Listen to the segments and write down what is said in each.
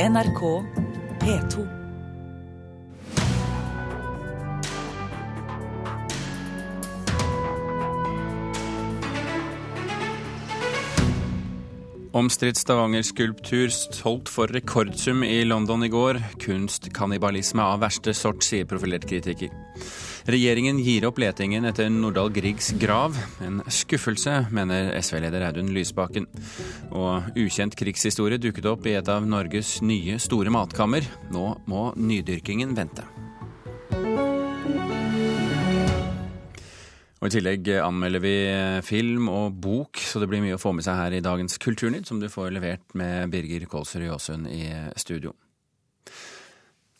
NRK P2. Omstridt Stavanger-skulptur solgt for rekordsum i London i går. Kunstkannibalisme av verste sort, sier profilert kritiker. Regjeringen gir opp letingen etter Nordahl Griegs grav. En skuffelse, mener SV-leder Audun Lysbakken. Og ukjent krigshistorie dukket opp i et av Norges nye store matkammer. Nå må nydyrkingen vente. Og I tillegg anmelder vi film og bok, så det blir mye å få med seg her i dagens Kulturnytt, som du får levert med Birger Kolsrud Jåsund i studio.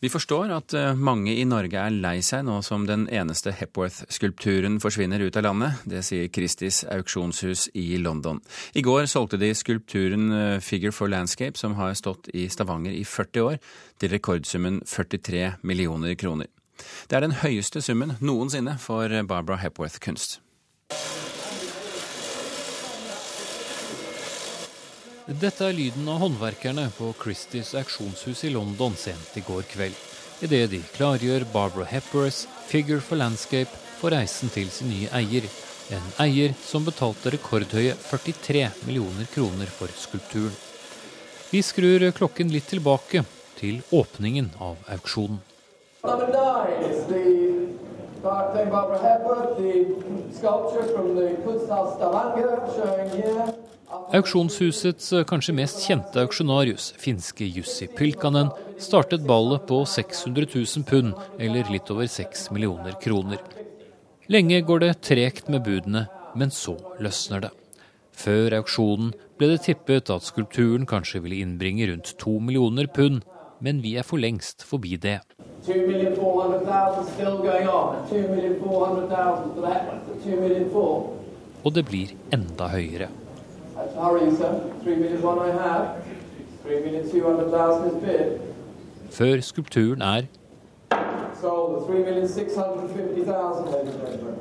Vi forstår at mange i Norge er lei seg nå som den eneste Hepworth-skulpturen forsvinner ut av landet. Det sier Christies auksjonshus i London. I går solgte de skulpturen Figure for Landscape, som har stått i Stavanger i 40 år, til rekordsummen 43 millioner kroner. Det er den høyeste summen noensinne for Barbara Hepworth-kunst. Dette er lyden av håndverkerne på Christies auksjonshus i London sent i går kveld. Idet de klargjør Barbara Hepworths Figure for Landscape for reisen til sin nye eier. En eier som betalte rekordhøye 43 millioner kroner for skulpturen. Vi skrur klokken litt tilbake, til åpningen av auksjonen. Barbara Hepworth, Auksjonshusets kanskje mest kjente auksjonarius, finske Jussi Pylkanen, startet ballet på 600 000 pund, eller litt over 6 millioner kroner. Lenge går det tregt med budene, men så løsner det. Før auksjonen ble det tippet at skulpturen kanskje ville innbringe rundt to millioner pund, men vi er for lengst forbi det. 2,400,000 still going on. 2,400,000 for that one. 2. Og det blir enda høyere. That's hurry, sir. Three minutes one I have. Three minutes two hundred thousand is bid. Før skulpturen er Sold the 3 650,000, ladies and gentlemen.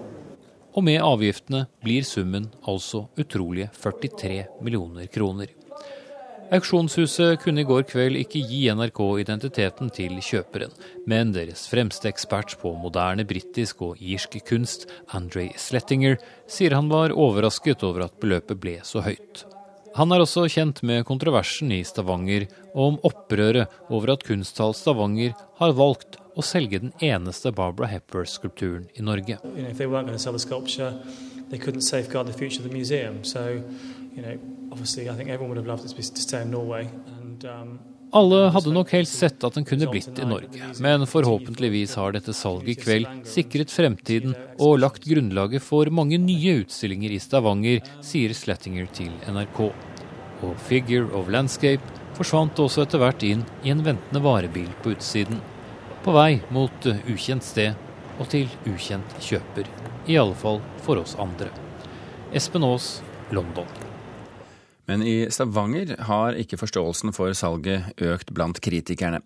Og med avgiftene blir summen altså utrolige 43 millioner kroner. Auksjonshuset kunne i går kveld ikke gi NRK identiteten til kjøperen, men deres fremste ekspert på moderne britisk og irsk kunst, Andre Slettinger, sier han var overrasket over at beløpet ble så høyt. Han er også kjent med kontroversen i Stavanger og om opprøret over at Kunsthall Stavanger har valgt å selge den eneste Barbara Hepworth-skulpturen i Norge. You know, you know, obviously, I think everyone would have loved it to, stay in Norway. And, um, Alle hadde nok helst sett at den kunne blitt i Norge, men forhåpentligvis har dette salget i kveld sikret fremtiden og lagt grunnlaget for mange nye utstillinger i Stavanger, sier Slettinger til NRK. Og Figure of Landscape forsvant også etter hvert inn i en ventende varebil på utsiden. På vei mot ukjent sted og til ukjent kjøper. I alle fall for oss andre. Espen Aas, London. Men i Stavanger har ikke forståelsen for salget økt blant kritikerne.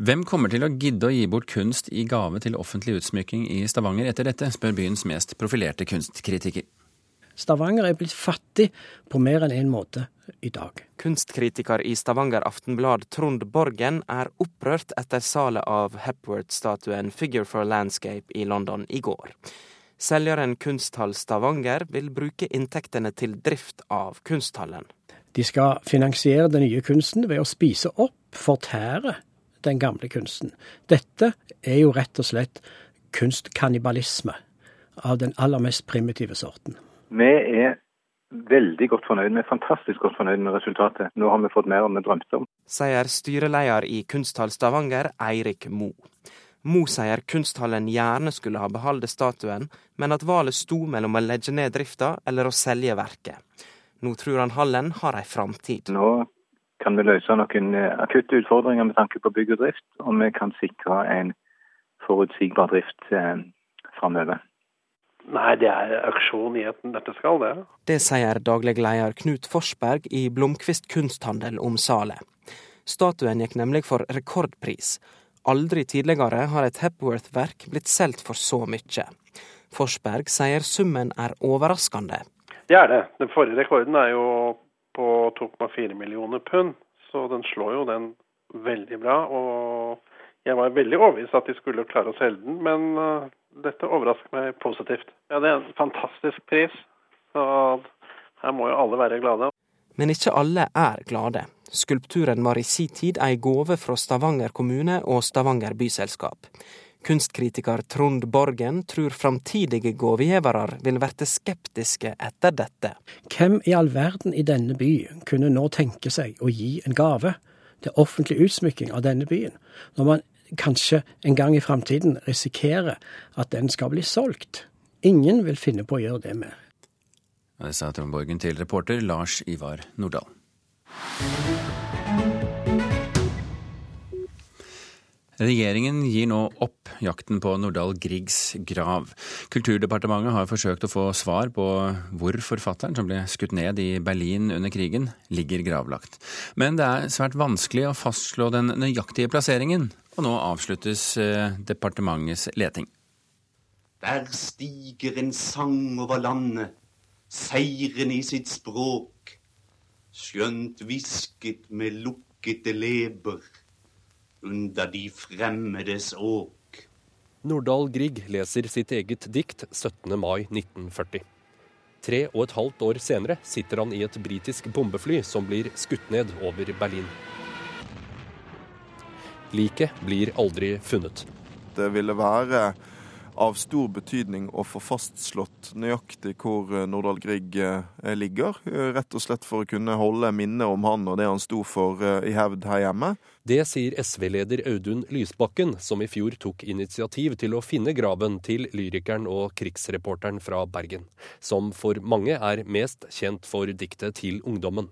Hvem kommer til å gidde å gi bort kunst i gave til offentlig utsmykking i Stavanger etter dette, spør byens mest profilerte kunstkritiker. Stavanger er blitt fattig på mer enn én en måte i dag. Kunstkritiker i Stavanger Aftenblad Trond Borgen er opprørt etter salet av Hepworth-statuen Figure for Landscape i London i går. Selgeren Kunsthall Stavanger vil bruke inntektene til drift av kunsthallen. De skal finansiere den nye kunsten ved å spise opp, fortære, den gamle kunsten. Dette er jo rett og slett kunstkannibalisme av den aller mest primitive sorten. Vi er veldig godt fornøyd. Er fantastisk godt fornøyd med resultatet. Nå har vi fått mer enn vi drømte om. Sier styreleder i Kunsthall Stavanger, Eirik Mo. Mo sier kunsthallen gjerne skulle ha beholdt statuen, men at valget sto mellom å legge ned drifta eller å selge verket. Nå tror han hallen har ei framtid. Nå kan vi løse noen akutte utfordringer med tanke på bygg og drift, og vi kan sikre en forutsigbar drift eh, framover. Nei, det er auksjon i et nøtteskall, det. Det sier daglig leder Knut Forsberg i Blomkvist kunsthandel om salet. Statuen gikk nemlig for rekordpris. Aldri tidligere har et Hepworth-verk blitt solgt for så mye. Forsberg sier summen er overraskende. Det er det. Den forrige rekorden er jo på 2,4 millioner pund, så den slår jo den veldig bra. Og jeg var veldig overbevist at de skulle klare å selge den, men uh, dette overrasker meg positivt. Ja, Det er en fantastisk pris, så her må jo alle være glade. Men ikke alle er glade. Skulpturen var i si tid ei gåve fra Stavanger kommune og Stavanger byselskap. Kunstkritiker Trond Borgen tror framtidige gåvegivere vil verte skeptiske etter dette. Hvem i all verden i denne by kunne nå tenke seg å gi en gave til offentlig utsmykking av denne byen, når man kanskje en gang i framtiden risikerer at den skal bli solgt? Ingen vil finne på å gjøre det mer. Det sa Trond Borgen til reporter Lars Ivar Nordahl. Regjeringen gir nå opp jakten på Nordahl Griegs grav. Kulturdepartementet har forsøkt å få svar på hvor forfatteren, som ble skutt ned i Berlin under krigen, ligger gravlagt. Men det er svært vanskelig å fastslå den nøyaktige plasseringen, og nå avsluttes eh, departementets leting. Der stiger en sang over landet, seieren i sitt språk, skjønt hvisket med lukkede leber under de fremmedes åk. Nordahl Grieg leser sitt eget dikt 17. mai 1940. Tre og et halvt år senere sitter han i et britisk bombefly som blir skutt ned over Berlin. Liket blir aldri funnet. Det ville være av stor betydning å få fastslått nøyaktig hvor eh, Nordahl Grieg eh, ligger. Eh, rett og slett for å kunne holde minnet om han og det han sto for i hevd her hjemme. Det sier SV-leder Audun Lysbakken, som i fjor tok initiativ til å finne graven til lyrikeren og krigsreporteren fra Bergen, som for mange er mest kjent for diktet til ungdommen.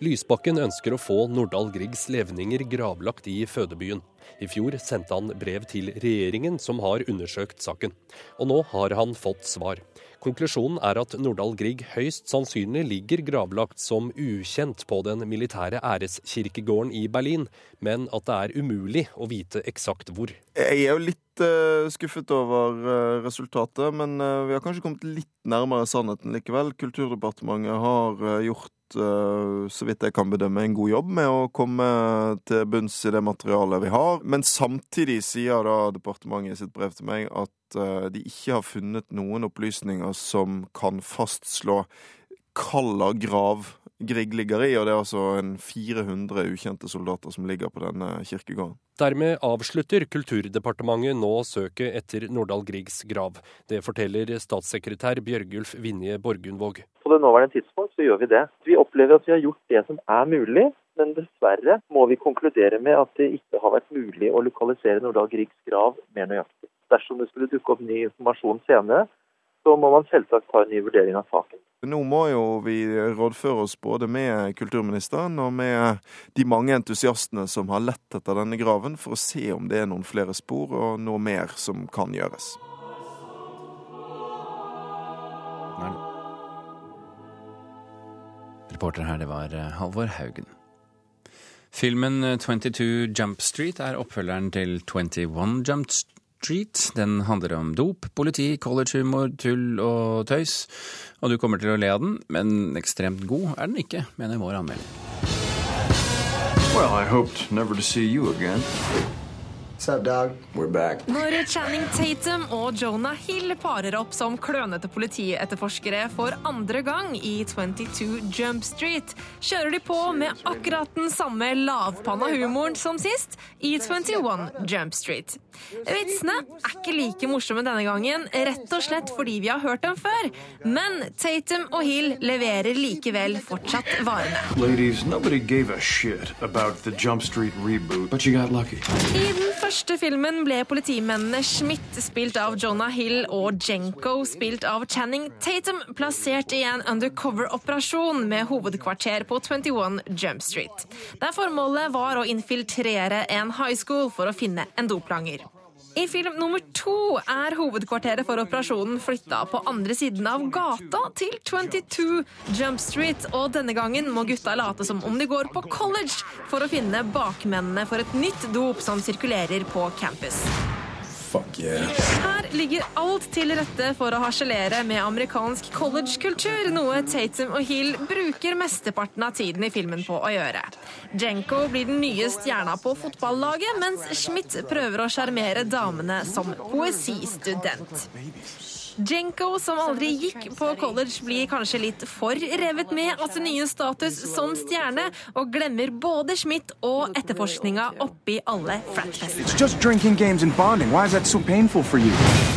Lysbakken ønsker å få Nordahl Griegs levninger gravlagt i fødebyen. I fjor sendte han brev til regjeringen, som har undersøkt saken. Og nå har han fått svar. Konklusjonen er at Nordahl Grieg høyst sannsynlig ligger gravlagt som ukjent på den militære æreskirkegården i Berlin, men at det er umulig å vite eksakt hvor. Jeg er jo litt uh, skuffet over uh, resultatet, men uh, vi har kanskje kommet litt nærmere sannheten likevel. Kulturdepartementet har gjort Eh, så vidt jeg kan bedømme, en god jobb med å komme til bunns i det materialet vi har. Men samtidig sier da departementet i sitt brev til meg at eh, de ikke har funnet noen opplysninger som kan fastslå hvilken grav Grieg ligger i, og det er altså en 400 ukjente soldater som ligger på denne kirkegården. Dermed avslutter Kulturdepartementet nå søket etter Nordahl Griegs grav. Det forteller statssekretær Bjørgulf Vinje Borgundvåg. På det nåværende tidspunkt så gjør vi det. Vi opplever at vi har gjort det som er mulig, men dessverre må vi konkludere med at det ikke har vært mulig å lokalisere Nordahl Griegs grav mer nøyaktig. Dersom det skulle dukke opp ny informasjon senere, så må man selvsagt ta en ny vurdering av saken. Nå må jo vi rådføre oss både med kulturministeren og med de mange entusiastene som har lett etter denne graven, for å se om det er noen flere spor og noe mer som kan gjøres. Reporter her, det var eh, Halvor Haugen. Filmen 22 eh, Jump Street er oppfølgeren til 21 Jump Street Street. Den handler om dop, politi, collegehumor, tull og tøys. Og du kommer til å le av den, men ekstremt god er den ikke, mener vår anmelder. Well, I hoped never to see you again. Når Channing Tatum og Jonah Hill parer opp som klønete politietterforskere for andre gang i 22 Jump Street, kjører de på med akkurat den samme lavpanna humoren som sist i 21 Jump Street. Vitsene er ikke like morsomme denne gangen, rett og slett fordi vi har hørt dem før. Men Tatum og Hill leverer likevel fortsatt varene. Ladies, gave a shit about the Jump Street reboot, but you got lucky. I den første filmen ble politimennene Schmidt, spilt av Jonah Hill, og Jenko, spilt av Channing Tatum, plassert i en undercover-operasjon med hovedkvarter på 21 Jump Street. Der formålet var å infiltrere en high school for å finne en doplanger. I film nummer to er hovedkvarteret for operasjonen flytta på andre siden av gata til 22 Jump Street, og denne gangen må gutta late som om de går på college for å finne bakmennene for et nytt dop som sirkulerer på campus. Fuck yeah. Her ligger alt til rette for å harselere med amerikansk collegekultur, noe Tatum og Hill bruker mesteparten av tiden i filmen på å gjøre. Jenko blir den nye stjerna på fotballaget, mens Schmidt prøver å sjarmere damene som poesistudent. Jenko, som aldri gikk på college, blir kanskje litt for revet med av sin nye status som stjerne, og glemmer både Schmidt og etterforskninga oppi alle so you?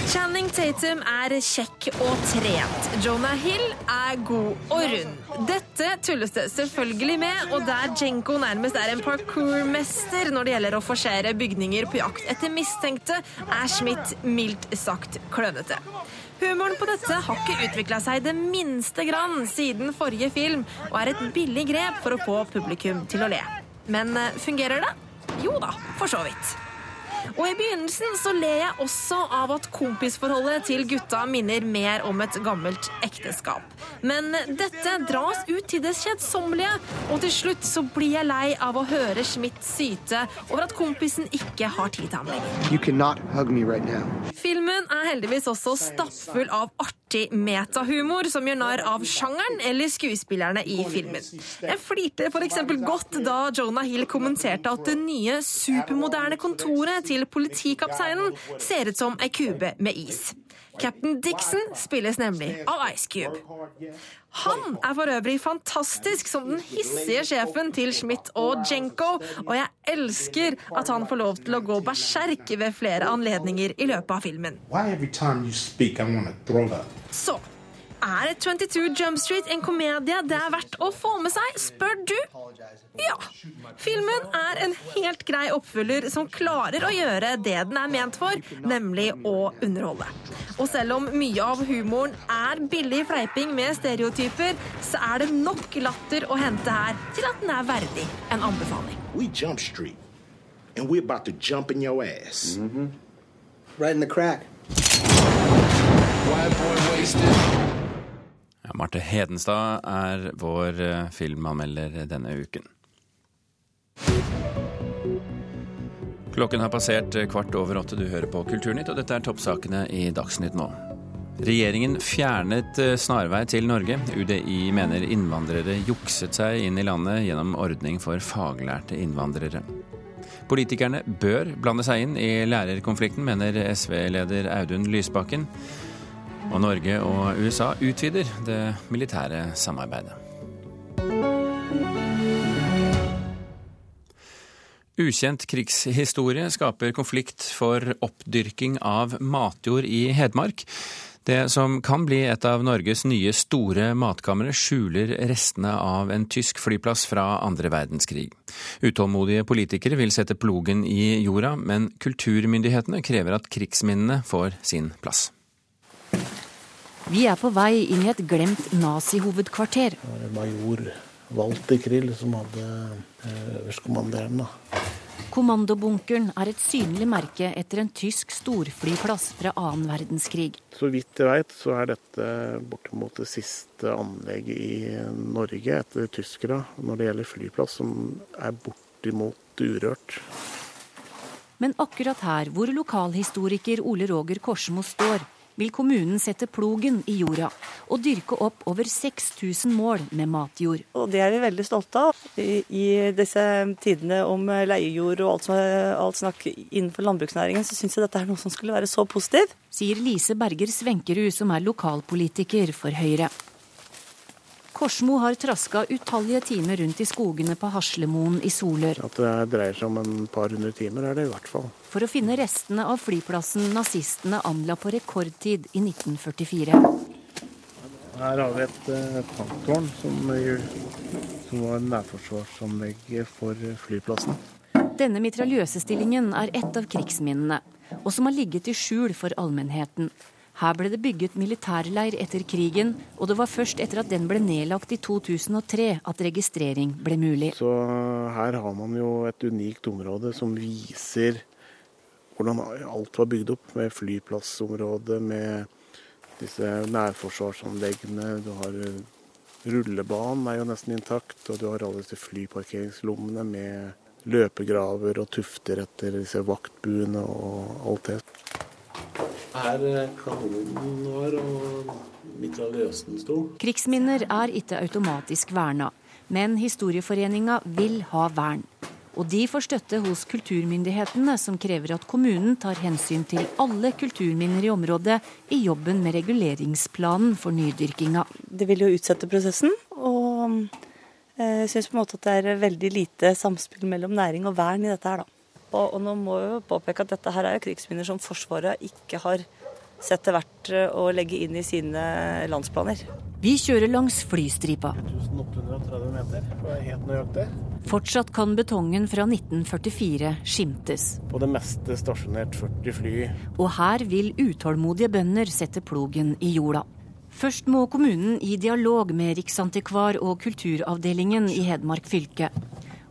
Channing Tatum er kjekk og trent. Jonah Hill er god og rund. Dette tulles det selvfølgelig med, og der Jenko nærmest er en parkourmester når det gjelder å forsere bygninger på jakt etter mistenkte, er Schmidt mildt sagt klønete. Humoren på dette har ikke utvikla seg det minste grann siden forrige film, og er et billig grep for å få publikum til å le. Men eh, fungerer det? Jo da, for så vidt. Og i begynnelsen så ler jeg også av at kompisforholdet til gutta minner mer om et gammelt ekteskap. Men dette dras ut til det kjedsommelige, og til slutt så blir jeg lei av å høre Schmidt syte over at kompisen ikke har tid til ham lenger. Right. Filmen er heldigvis også stappfull av artig metahumor som gjør narr av sjangeren eller skuespillerne i filmen. Jeg flirte f.eks. godt da Jonah Hill kommenterte at det nye supermoderne kontoret til politikapteinen ser ut som ei kube med is. Captain Dixon spilles nemlig av Ice Cube. Han er for øvrig fantastisk som den hissige sjefen til Schmidt og Jenko, og jeg elsker at han får lov til å gå berserk ved flere anledninger i løpet av filmen. Så er 22 Jump Street en komedie det er verdt å få med seg, spør du? Ja. Filmen er en helt grei oppfyller som klarer å gjøre det den er ment for, nemlig å underholde. Og selv om mye av humoren er billig fleiping med stereotyper, så er det nok latter å hente her til at den er verdig en anbefaling. We Jump Street, and we're about to jump in your ass. Right in the crack. Ja, Marte Hedenstad er vår eh, filmanmelder denne uken. Klokken har passert eh, kvart over åtte. Du hører på Kulturnytt, og dette er toppsakene i Dagsnytt nå. Regjeringen fjernet eh, snarvei til Norge. UDI mener innvandrere jukset seg inn i landet gjennom ordning for faglærte innvandrere. Politikerne bør blande seg inn i lærerkonflikten, mener SV-leder Audun Lysbakken. Og Norge og USA utvider det militære samarbeidet. Ukjent krigshistorie skaper konflikt for oppdyrking av matjord i Hedmark. Det som kan bli et av Norges nye store matkamre, skjuler restene av en tysk flyplass fra andre verdenskrig. Utålmodige politikere vil sette plogen i jorda, men kulturmyndighetene krever at krigsminnene får sin plass. Vi er på vei inn i et glemt nazihovedkvarter. Major Walter Krill som hadde øverstkommanderen. øverstkommanderende. Kommandobunkeren er et synlig merke etter en tysk storflyplass fra annen verdenskrig. Så vidt jeg veit, så er dette bortimot det siste anlegget i Norge etter tyskere når det gjelder flyplass, som er bortimot urørt. Men akkurat her hvor lokalhistoriker Ole Roger Korsmo står, vil kommunen sette plogen i jorda og dyrke opp over 6000 mål med matjord. Og Det er vi veldig stolte av. I, i disse tidene om leiejord og alt, som, alt snakk innenfor landbruksnæringen, så syns jeg dette er noe som skulle være så positivt. Sier Lise Berger Svenkerud, som er lokalpolitiker for Høyre. Korsmo har traska utallige timer rundt i skogene på Haslemoen i Solør. At det dreier seg om en par hundre timer, er det i hvert fall. For å finne restene av flyplassen nazistene anla på rekordtid i 1944. Her har vi et tanktårn som, som var nærforsvarsanlegget for flyplassen. Denne mitraljøsestillingen er et av krigsminnene, og som har ligget i skjul for allmennheten. Her ble det bygget militærleir etter krigen, og det var først etter at den ble nedlagt i 2003 at registrering ble mulig. Så her har man jo et unikt område som viser hvordan alt var bygd opp, med flyplassområdet, med disse nærforsvarsanleggene. Du har rullebanen er jo nesten intakt, og du har alle disse flyparkeringslommene med løpegraver og tufter etter disse vaktbuene og alt det. her eh, kanonen var, og mitraljøsen sto. Krigsminner er ikke automatisk verna, men Historieforeninga vil ha vern. Og de får støtte hos kulturmyndighetene, som krever at kommunen tar hensyn til alle kulturminner i området i jobben med reguleringsplanen for nydyrkinga. Det vil jo utsette prosessen, og eh, jeg syns på en måte at det er veldig lite samspill mellom næring og vern i dette her, da. Og, og nå må jeg jo påpeke at dette her er jo krigsminner som Forsvaret ikke har sett det verdt å legge inn i sine landsplaner. Vi kjører langs flystripa. 1830 meter, det er helt nøyaktig. Fortsatt kan betongen fra 1944 skimtes. På det meste stasjonert 40 fly. Og her vil utålmodige bønder sette plogen i jorda. Først må kommunen i dialog med Riksantikvar og kulturavdelingen i Hedmark fylke.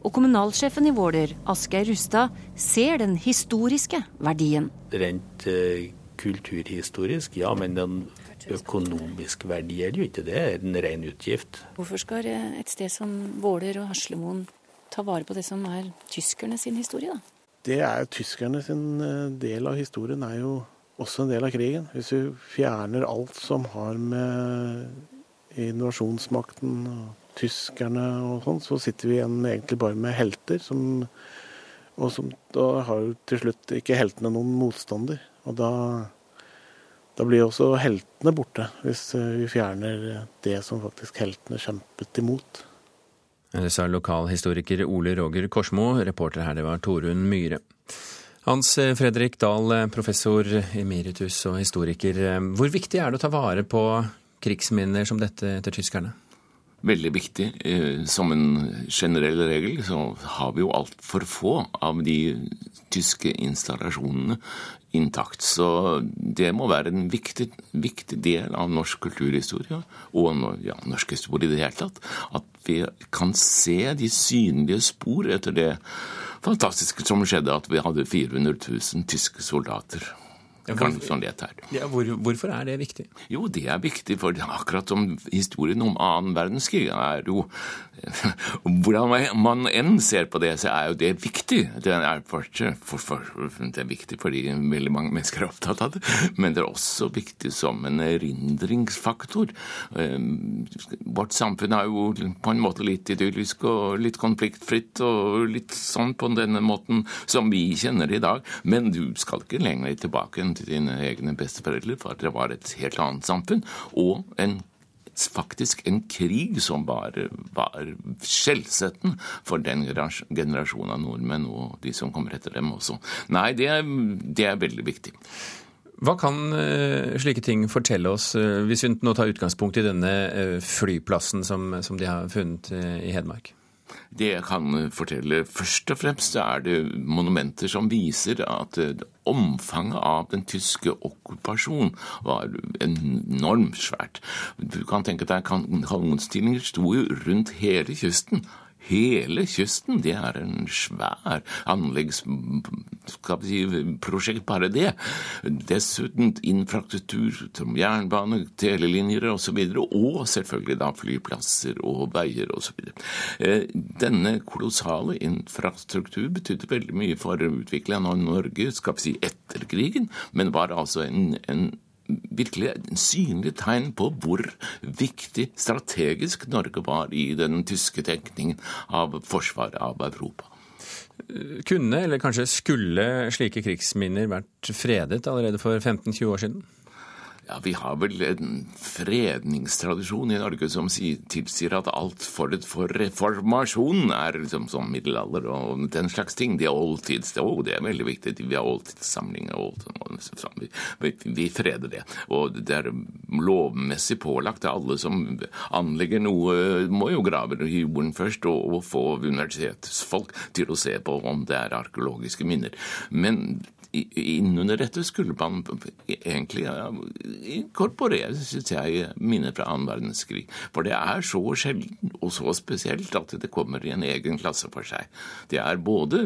Og kommunalsjefen i Våler, Asgeir Rustad, ser den historiske verdien. Rent eh, kulturhistorisk, ja, men den økonomisk verdi er det jo ikke det. Er en ren utgift. Hvorfor skal et sted som Våler og Haslemoen ta vare på det som er tyskerne sin historie, da? Det er tyskerne sin eh, del av historien, er jo også en del av krigen. Hvis vi fjerner alt som har med innovasjonsmakten og tyskerne og sånn, så sitter vi igjen egentlig bare med helter. Som, og som, da har jo til slutt ikke heltene noen motstander. Og da, da blir også heltene borte, hvis eh, vi fjerner det som faktisk heltene kjempet imot. Det sa lokalhistoriker Ole Roger Korsmo. Reporter her det var Torunn Myhre. Hans Fredrik Dahl, professor emeritus og historiker. Hvor viktig er det å ta vare på krigsminner som dette etter tyskerne? Veldig viktig. Som en generell regel så har vi jo altfor få av de tyske installasjonene intakt. Så det må være en viktig, viktig del av norsk kulturhistorie, og ja, norsk historie i det hele tatt, at vi kan se de synlige spor etter det fantastiske som skjedde, at vi hadde 400 000 tyske soldater. Ja, hvorfor, ja, hvor, hvorfor er det viktig? Jo, det er viktig, for akkurat som historien om annen verdenskrig er jo Hvordan man enn ser på det, så er jo det viktig. Det er, for, for, for, det er viktig fordi veldig mange mennesker er opptatt av det, men det er også viktig som en erindringsfaktor. Ehm, vårt samfunn er jo på en måte litt idyllisk og litt konfliktfritt og litt sånn på denne måten som vi kjenner det i dag, men du skal ikke lenger tilbake enn til dine egne besteforeldre, for det var et helt annet samfunn, og en faktisk en krig som var, var skjellsettende for den generasjonen av nordmenn og de som kommer etter dem også. Nei, det er, det er veldig viktig. Hva kan uh, slike ting fortelle oss, uh, hvis vi nå tar utgangspunkt i denne uh, flyplassen som, som, de har funnet i Hedmark? Det jeg kan fortelle først og fremst, er det monumenter som viser at omfanget av den tyske okkupasjonen var enormt svært. Du kan tenke deg kanonstillinger sto jo rundt hele kysten. Hele kysten, det er en svær anleggsprosjekt, bare det. Dessuten infrastruktur som jernbane, telelinjer osv., og, så videre, og selvfølgelig da flyplasser og veier osv. Eh, denne kolossale infrastruktur betydde veldig mye for utviklingen av Norge skal vi si, etter krigen, men var altså en, en virkelig en synlig tegn på hvor viktig strategisk Norge var i den tyske tenkningen av forsvaret av Europa. Kunne, eller kanskje skulle, slike krigsminner vært fredet allerede for 15-20 år siden? Ja, Vi har vel en fredningstradisjon i Norge som tilsier at alt forut for reformasjonen er liksom sånn middelalder og den slags ting. Det er oldtids. Å, det er veldig viktig. Vi har oldtidssamlinger. Old, vi, vi, vi, freder det. Og det er lovmessig pålagt alle som anlegger noe, må jo grave i jorden først og, og få universitetsfolk til å se på om det er arkeologiske minner. Men innunder dette skulle man egentlig inkorporere, syns jeg, minner fra annen verdenskrig. For det er så sjelden og så spesielt at det kommer i en egen klasse for seg. Det er både,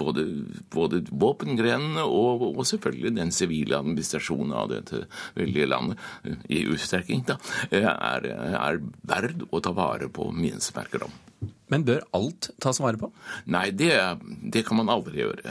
både, både våpengrenene og, og, selvfølgelig den sivile administrasjonen av dette veldige landet, i utstrekning, da, er, er verd å ta vare på minnesmerker om. Men bør alt tas vare på? Nei, det, det kan man aldri gjøre.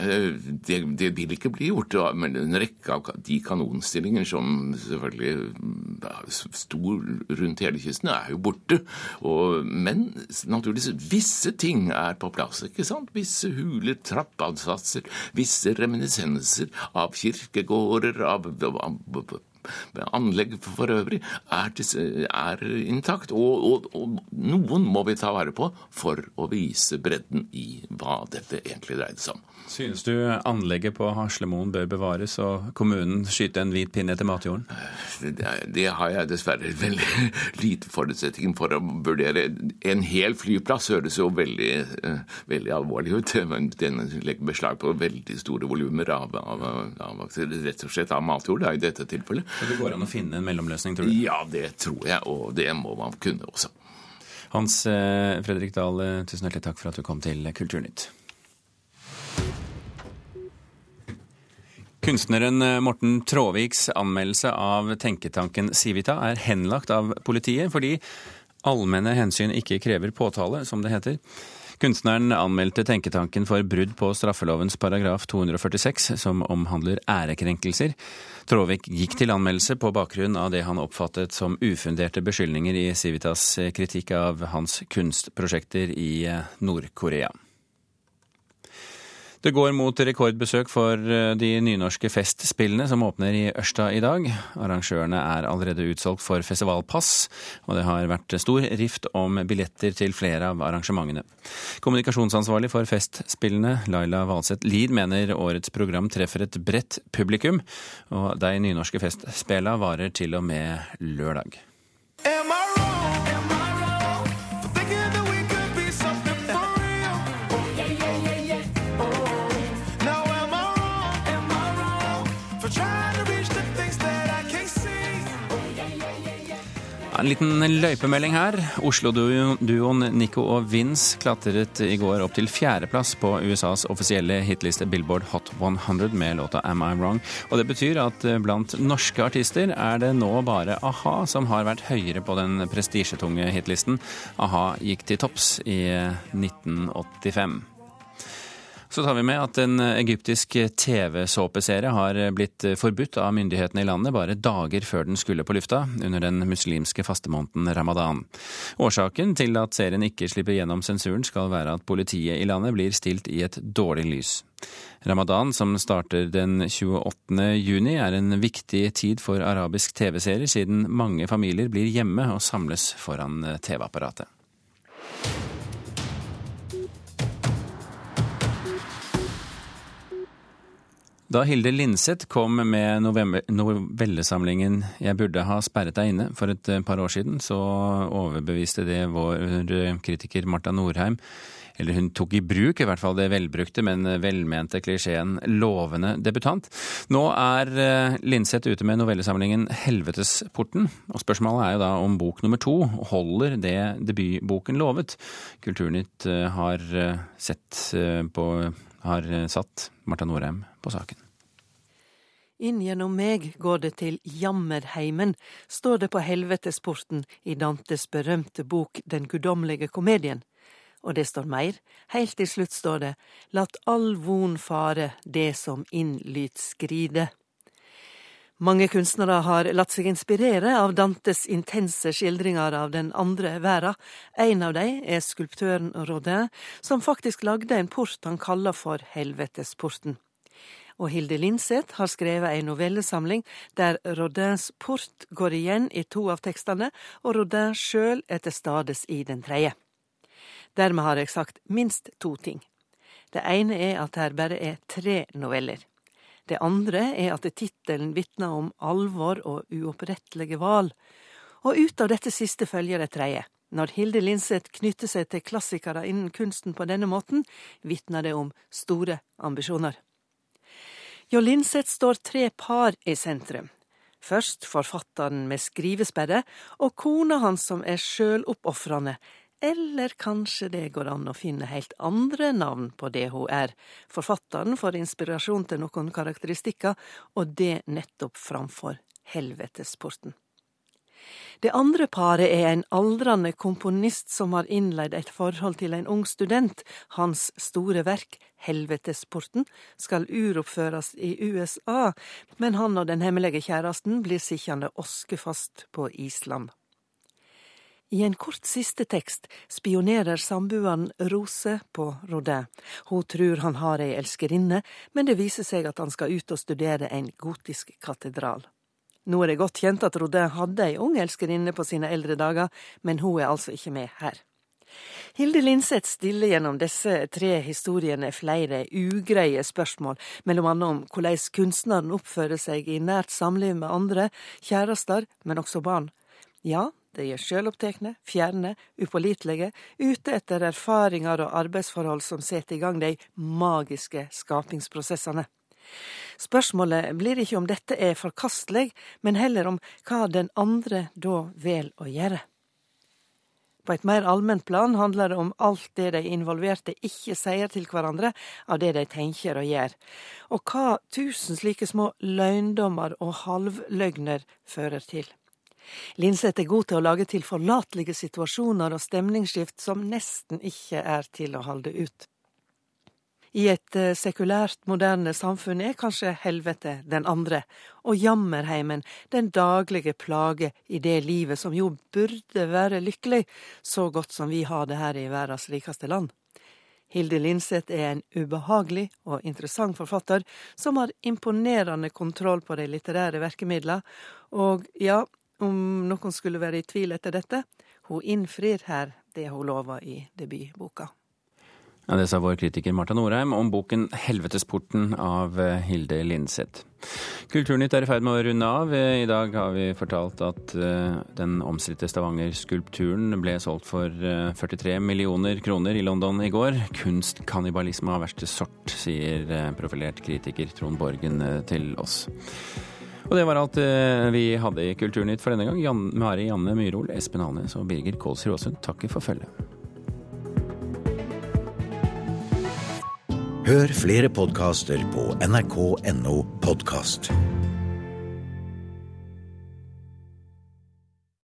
Det, det, vil ikke bli gjort. Men en rekke av de kanonstillinger som selvfølgelig sto rundt hele kysten, er jo borte. Og, men naturligvis, visse ting er på plass. ikke sant? Visse huler, trappeansatser, visse reminiscenser av kirkegårder, av, av anlegg for øvrig er, er intakt. Og, og, og, noen må vi ta vare på for å vise bredden i hva dette egentlig dreide seg om. Synes du anlegget på Haslemoen bør bevares og kommunen skyte en hvit pinne etter matjorden? Det, det har jeg dessverre veldig lite forutsetning for å vurdere. En hel flyplass høres jo veldig, eh, veldig alvorlig ut, men den legger beslag på veldig store volumer av, av, av, rett og slett av matjord da, i dette tilfellet. Så det går an å finne en mellomløsning, tror du? Ja, det tror jeg, og det må man kunne også. Hans eh, Fredrik Dahl, eh, tusen hjertelig takk for at du kom til Kulturnytt. Kunstneren eh, Morten Tråviks anmeldelse av tenketanken Civita er henlagt av politiet fordi allmenne hensyn ikke krever påtale, som det heter. Kunstneren anmeldte tenketanken for brudd på straffelovens paragraf 246, som omhandler ærekrenkelser. Tråvik gikk til anmeldelse på bakgrunn av det han oppfattet som ufunderte beskyldninger i Civitas kritikk av hans kunstprosjekter i eh, Nord-Korea. Det går mot rekordbesøk for eh, de nynorske festspillene som åpner i Ørsta i dag. Arrangørene er allerede utsolgt for festivalpass, og det har vært stor rift om billetter til flere av arrangementene. Kommunikasjonsansvarlig for Festspillene, Laila Valseth Lid, mener årets program treffer et bredt publikum, og de nynorske festspela varer til og med lørdag. Am I En liten løypemelding her. Oslo-duoen Nico og Vince klatret i går opp til fjerdeplass på USAs offisielle hitliste Billboard Hot 100 med låta Am I Wrong. Og det betyr at blant norske artister er det nå bare a-ha som har vært høyere på den prestisjetunge hitlisten. a-ha gikk til topps i 1985. Så tar vi med at en egyptisk TV-såpeserie har blitt forbudt av myndighetene i landet bare dager før den skulle på lufta, under den muslimske fastemåneden ramadan. Årsaken til at serien ikke slipper gjennom sensuren skal være at politiet i landet blir stilt i et dårlig lys. Ramadan, som starter den 28. juni, er en viktig tid for arabisk TV-serier, siden mange familier blir hjemme og samles foran TV-apparatet. Da Hilde Linseth kom med novellesamlingen 'Jeg burde ha sperret deg inne' for et par år siden, så overbeviste det vår kritiker Marta Norheim. Eller hun tok i bruk i hvert fall det velbrukte, men velmente klisjeen 'lovende debutant'. Nå er eh, Linseth ute med novellesamlingen 'Helvetesporten'. Og spørsmålet er jo da om bok nummer to holder det debutboken lovet. Kulturnytt eh, har eh, sett på har satt Marta Norheim på saken. Inn gjennom meg går det til jammerheimen, står det på helvetesporten i Dantes berømte bok Den guddommelige komedien. Og det står meir, heilt til slutt står det Lat all von fare, det som innlyt skride. Mange kunstnere har latt seg inspirere av Dantes intense skildringer av den andre verden. En av dem er skulptøren Rodin, som faktisk lagde en port han kaller for Helvetesporten og Hilde Linseth har skrevet en novellesamling der Rodins port går igjen i to av tekstene, og Rodin sjøl er til stades i den tredje. Dermed har jeg sagt minst to ting. Det ene er at her bare er tre noveller. Det andre er at tittelen vitner om alvor og uopprettelige val. Og ut av dette siste følger det tredje. Når Hilde Linseth knytter seg til klassikere innen kunsten på denne måten, vitner det om store ambisjoner. Jo Linseth står tre par i sentrum. Først forfatteren med skrivesperre, og kona hans som er sjøloppofrende, eller kanskje det går an å finne helt andre navn på det hun er. Forfatteren får inspirasjon til noen karakteristikker, og det nettopp framfor helvetesporten. Det andre paret er en aldrende komponist som har innleid et forhold til en ung student. Hans store verk, Helvetesporten, skal uroppføres i USA, men han og den hemmelige kjæresten blir sittende oskefast på Island. I en kort siste tekst spionerer samboeren Rose på Rodin. Hun tror han har ei elskerinne, men det viser seg at han skal ut og studere en gotisk katedral. Nå er det godt kjent at Rodin hadde ei ung elskerinne på sine eldre dager, men hun er altså ikke med her. Hilde Linseth stiller gjennom disse tre historiene flere ugreie spørsmål, mellom annet om hvordan kunstneren oppfører seg i nært samliv med andre, kjærester, men også barn. Ja, de er sjølopptekne, fjerne, upålitelige, ute etter erfaringer og arbeidsforhold som setter i gang de magiske skapingsprosessene. Spørsmålet blir ikke om dette er forkastelig, men heller om hva den andre da vel å gjøre. På et mer allment plan handler det om alt det de involverte ikke sier til hverandre av det de tenker og gjør, og hva tusen slike små løgndommer og halvløgner fører til. Linseth er god til å lage tilforlatelige situasjoner og stemningsskift som nesten ikke er til å holde ut. I et eh, sekulært, moderne samfunn er kanskje helvete den andre, og jammerheimen den daglige plage i det livet som jo burde være lykkelig, så godt som vi har det her i verdens rikeste land. Hilde Linseth er en ubehagelig og interessant forfatter som har imponerende kontroll på de litterære virkemidlene, og ja, om noen skulle være i tvil etter dette, hun innfrir her det hun lova i debutboka. Ja, Det sa vår kritiker Marta Norheim om boken 'Helvetesporten' av eh, Hilde Lindseth. Kulturnytt er i ferd med å runde av. I dag har vi fortalt at eh, den omstridte Stavanger-skulpturen ble solgt for 43 eh, millioner kroner i London i går. Kunstkannibalisme av verste sort, sier profilert kritiker Trond Borgen til oss. Og det var alt vi hadde i Kulturnytt for denne gang. Jan, Mari Janne Myrhol, Espen Alnes og Birger Kålsrud Aasund takker for følget. Hør flere podkaster på nrk.no podkast.